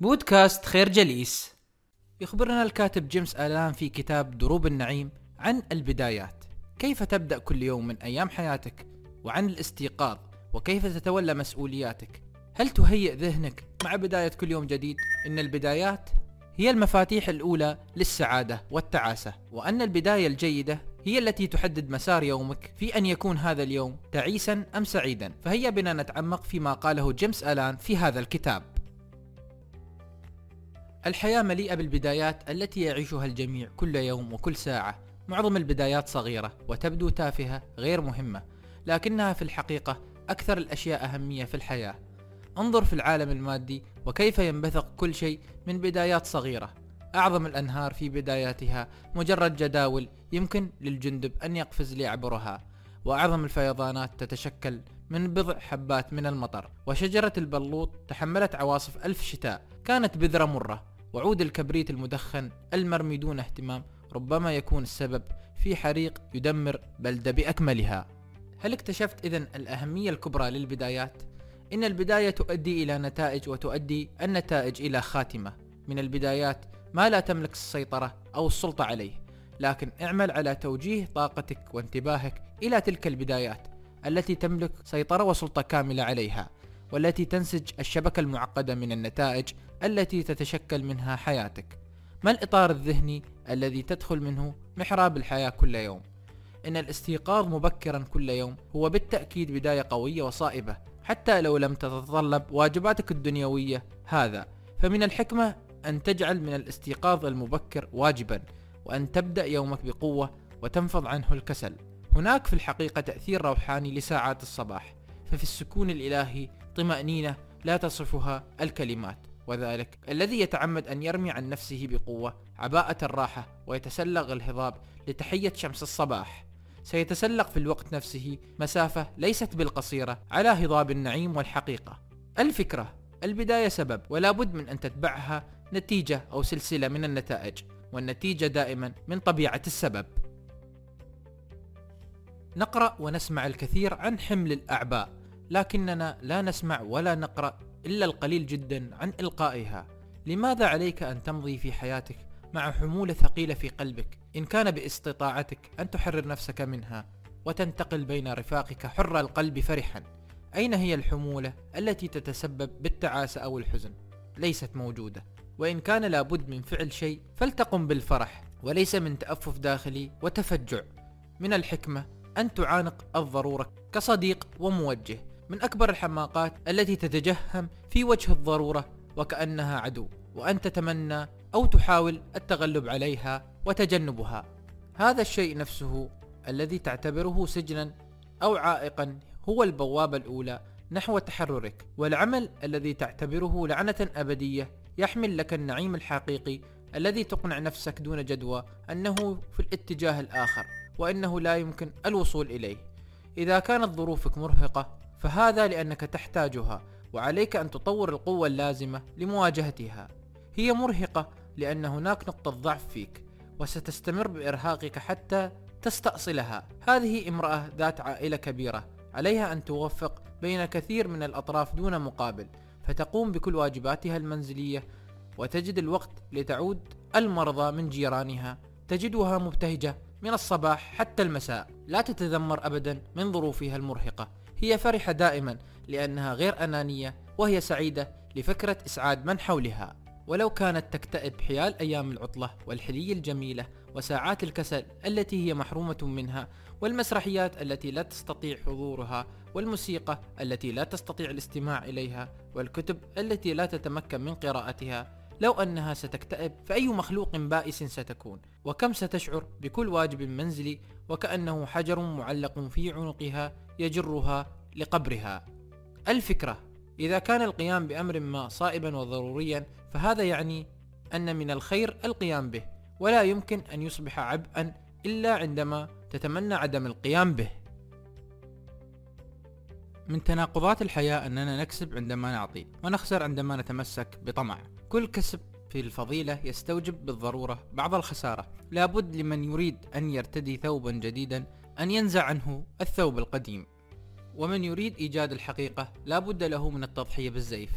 بودكاست خير جليس. يخبرنا الكاتب جيمس آلان في كتاب دروب النعيم عن البدايات. كيف تبدأ كل يوم من أيام حياتك؟ وعن الاستيقاظ وكيف تتولى مسؤولياتك؟ هل تهيئ ذهنك مع بداية كل يوم جديد؟ إن البدايات هي المفاتيح الأولى للسعادة والتعاسة؟ وأن البداية الجيدة هي التي تحدد مسار يومك في أن يكون هذا اليوم تعيسا أم سعيدا؟ فهيا بنا نتعمق فيما قاله جيمس آلان في هذا الكتاب. الحياة مليئة بالبدايات التي يعيشها الجميع كل يوم وكل ساعة. معظم البدايات صغيرة وتبدو تافهة غير مهمة لكنها في الحقيقة أكثر الأشياء أهمية في الحياة. انظر في العالم المادي وكيف ينبثق كل شيء من بدايات صغيرة. أعظم الأنهار في بداياتها مجرد جداول يمكن للجندب أن يقفز ليعبرها وأعظم الفيضانات تتشكل من بضع حبات من المطر. وشجرة البلوط تحملت عواصف ألف شتاء كانت بذرة مرة وعود الكبريت المدخن المرمي دون اهتمام ربما يكون السبب في حريق يدمر بلدة بأكملها. هل اكتشفت إذن الأهمية الكبرى للبدايات؟ إن البداية تؤدي إلى نتائج وتؤدي النتائج إلى خاتمة. من البدايات ما لا تملك السيطرة أو السلطة عليه لكن اعمل على توجيه طاقتك وانتباهك إلى تلك البدايات التي تملك سيطرة وسلطة كاملة عليها. والتي تنسج الشبكة المعقدة من النتائج التي تتشكل منها حياتك. ما الإطار الذهني الذي تدخل منه محراب الحياة كل يوم؟ إن الاستيقاظ مبكرا كل يوم هو بالتأكيد بداية قوية وصائبة حتى لو لم تتطلب واجباتك الدنيوية هذا. فمن الحكمة أن تجعل من الاستيقاظ المبكر واجبا وأن تبدأ يومك بقوة وتنفض عنه الكسل. هناك في الحقيقة تأثير روحاني لساعات الصباح. ففي السكون الإلهي طمأنينة لا تصفها الكلمات. وذلك الذي يتعمد أن يرمي عن نفسه بقوة عباءة الراحة ويتسلق الهضاب لتحية شمس الصباح. سيتسلق في الوقت نفسه مسافة ليست بالقصيرة على هضاب النعيم والحقيقة. الفكرة البداية سبب ولا بد من أن تتبعها نتيجة أو سلسلة من النتائج والنتيجة دائما من طبيعة السبب. نقرأ ونسمع الكثير عن حمل الأعباء. لكننا لا نسمع ولا نقرأ إلا القليل جدا عن إلقائها. لماذا عليك أن تمضي في حياتك مع حمولة ثقيلة في قلبك؟ إن كان باستطاعتك أن تحرر نفسك منها وتنتقل بين رفاقك حر القلب فرحا. أين هي الحمولة التي تتسبب بالتعاسة أو الحزن؟ ليست موجودة. وإن كان لابد من فعل شيء فلتقم بالفرح وليس من تأفف داخلي وتفجع. من الحكمة أن تعانق الضرورة كصديق وموجه. من أكبر الحماقات التي تتجهم في وجه الضرورة وكأنها عدو وأن تتمنى أو تحاول التغلب عليها وتجنبها. هذا الشيء نفسه الذي تعتبره سجنا أو عائقا هو البوابة الأولى نحو تحررك. والعمل الذي تعتبره لعنة أبدية يحمل لك النعيم الحقيقي الذي تقنع نفسك دون جدوى أنه في الاتجاه الآخر وأنه لا يمكن الوصول إليه. إذا كانت ظروفك مرهقة فهذا لأنك تحتاجها وعليك أن تطور القوة اللازمة لمواجهتها. هي مرهقة لأن هناك نقطة ضعف فيك وستستمر بإرهاقك حتى تستأصلها. هذه امرأة ذات عائلة كبيرة عليها أن توفق بين كثير من الأطراف دون مقابل فتقوم بكل واجباتها المنزلية وتجد الوقت لتعود المرضى من جيرانها. تجدها مبتهجة من الصباح حتى المساء لا تتذمر أبدا من ظروفها المرهقة. هي فرحة دائما لأنها غير أنانية وهي سعيدة لفكرة إسعاد من حولها. ولو كانت تكتئب حيال أيام العطلة والحلي الجميلة وساعات الكسل التي هي محرومة منها والمسرحيات التي لا تستطيع حضورها والموسيقى التي لا تستطيع الاستماع إليها والكتب التي لا تتمكن من قراءتها لو أنها ستكتئب فأي مخلوق بائس ستكون؟ وكم ستشعر بكل واجب منزلي وكأنه حجر معلق في عنقها يجرها لقبرها. الفكرة إذا كان القيام بأمر ما صائبا وضروريا فهذا يعني أن من الخير القيام به ولا يمكن أن يصبح عبئا إلا عندما تتمنى عدم القيام به. من تناقضات الحياة أننا نكسب عندما نعطي ونخسر عندما نتمسك بطمع. كل كسب في الفضيلة يستوجب بالضرورة بعض الخسارة. لابد لمن يريد أن يرتدي ثوبا جديدا أن ينزع عنه الثوب القديم. ومن يريد إيجاد الحقيقة لابد له من التضحية بالزيف.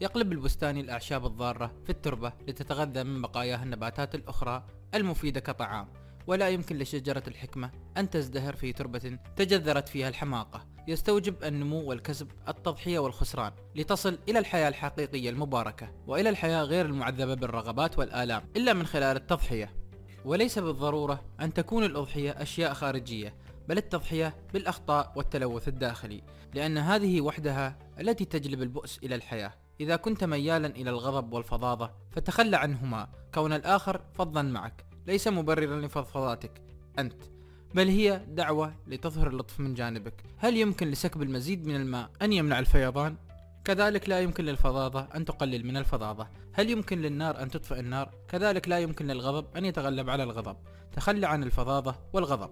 يقلب البستاني الأعشاب الضارة في التربة لتتغذى من بقاياها النباتات الأخرى المفيدة كطعام. ولا يمكن لشجرة الحكمة أن تزدهر في تربة تجذرت فيها الحماقة. يستوجب النمو والكسب التضحية والخسران لتصل إلى الحياة الحقيقية المباركة وإلى الحياة غير المعذبة بالرغبات والآلام إلا من خلال التضحية. وليس بالضرورة أن تكون الأضحية أشياء خارجية بل التضحية بالأخطاء والتلوث الداخلي لأن هذه وحدها التي تجلب البؤس إلى الحياة. إذا كنت ميالا إلى الغضب والفظاظة فتخلى عنهما. كون الآخر فظا معك ليس مبررا لفضفضاتك أنت. بل هي دعوة لتظهر اللطف من جانبك. هل يمكن لسكب المزيد من الماء أن يمنع الفيضان؟ كذلك لا يمكن للفظاظة أن تقلل من الفظاظة. هل يمكن للنار أن تطفئ النار؟ كذلك لا يمكن للغضب أن يتغلب على الغضب. تخلى عن الفظاظة والغضب.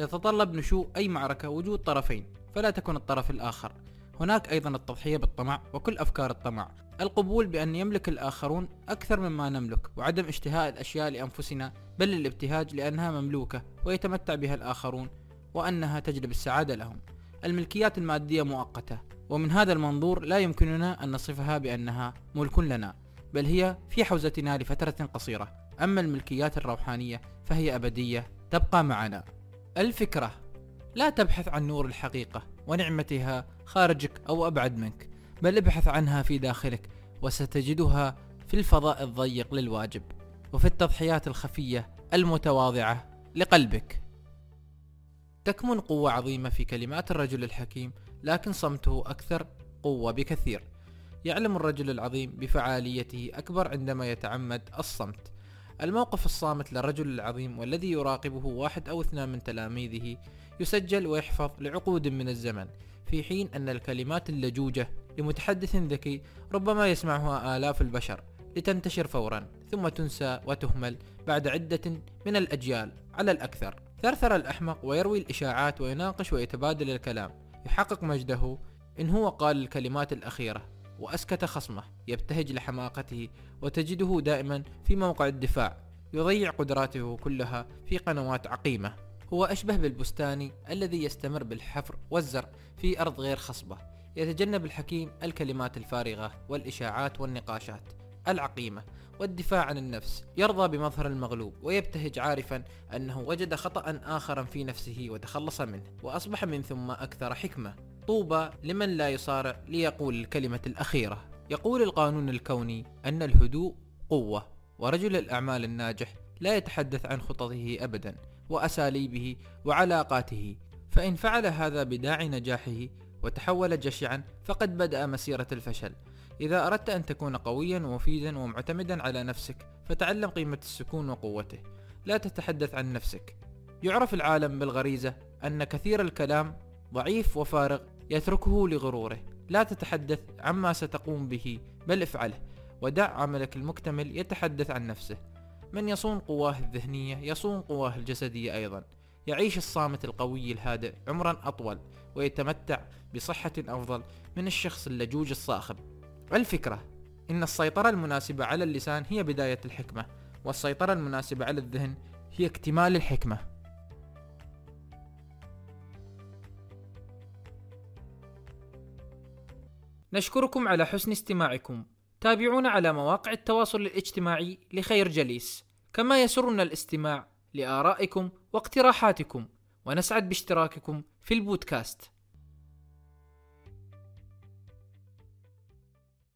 يتطلب نشوء أي معركة وجود طرفين فلا تكن الطرف الآخر. هناك أيضا التضحية بالطمع وكل أفكار الطمع. القبول بأن يملك الآخرون أكثر مما نملك وعدم اشتهاء الأشياء لأنفسنا بل الابتهاج لأنها مملوكة ويتمتع بها الآخرون وأنها تجلب السعادة لهم. الملكيات المادية مؤقتة. ومن هذا المنظور لا يمكننا أن نصفها بأنها ملك لنا بل هي في حوزتنا لفترة قصيرة. أما الملكيات الروحانية فهي أبدية تبقى معنا. الفكرة لا تبحث عن نور الحقيقة ونعمتها خارجك أو أبعد منك بل ابحث عنها في داخلك وستجدها في الفضاء الضيق للواجب وفي التضحيات الخفية المتواضعة لقلبك. تكمن قوة عظيمة في كلمات الرجل الحكيم لكن صمته أكثر قوة بكثير. يعلم الرجل العظيم بفعاليته أكبر عندما يتعمد الصمت. الموقف الصامت للرجل العظيم والذي يراقبه واحد أو اثنان من تلاميذه يسجل ويحفظ لعقود من الزمن في حين أن الكلمات اللجوجة لمتحدث ذكي ربما يسمعها آلاف البشر لتنتشر فورا ثم تنسى وتهمل بعد عدة من الأجيال على الأكثر. ثرثر الأحمق ويروي الإشاعات ويناقش ويتبادل الكلام. يحقق مجده إن هو قال الكلمات الأخيرة وأسكت خصمه يبتهج لحماقته وتجده دائما في موقع الدفاع يضيع قدراته كلها في قنوات عقيمة. هو أشبه بالبستاني الذي يستمر بالحفر والزرع في أرض غير خصبة يتجنب الحكيم الكلمات الفارغة والإشاعات والنقاشات. العقيمة والدفاع عن النفس يرضى بمظهر المغلوب ويبتهج عارفا أنه وجد خطأ آخرا في نفسه وتخلص منه وأصبح من ثم أكثر حكمة. طوبى لمن لا يصارع ليقول الكلمة الأخيرة. يقول القانون الكوني أن الهدوء قوة ورجل الأعمال الناجح لا يتحدث عن خططه أبدا وأساليبه وعلاقاته فإن فعل هذا بداعي نجاحه وتحول جشعا فقد بدأ مسيرة الفشل. إذا أردت أن تكون قويا ومفيدا ومعتمدا على نفسك فتعلم قيمة السكون وقوته. لا تتحدث عن نفسك. يعرف العالم بالغريزة أن كثير الكلام ضعيف وفارغ يتركه لغروره. لا تتحدث عما ستقوم به بل افعله ودع عملك المكتمل يتحدث عن نفسه. من يصون قواه الذهنية؟ يصون قواه الجسدية أيضا. يعيش الصامت القوي الهادئ عمرا أطول ويتمتع بصحة أفضل من الشخص اللجوج الصاخب. الفكرة إن السيطرة المناسبة على اللسان هي بداية الحكمة والسيطرة المناسبة على الذهن هي اكتمال الحكمة. نشكركم على حسن استماعكم. تابعونا على مواقع التواصل الاجتماعي لخير جليس. كما يسرنا الاستماع لآرائكم واقتراحاتكم. ونسعد باشتراككم في البودكاست.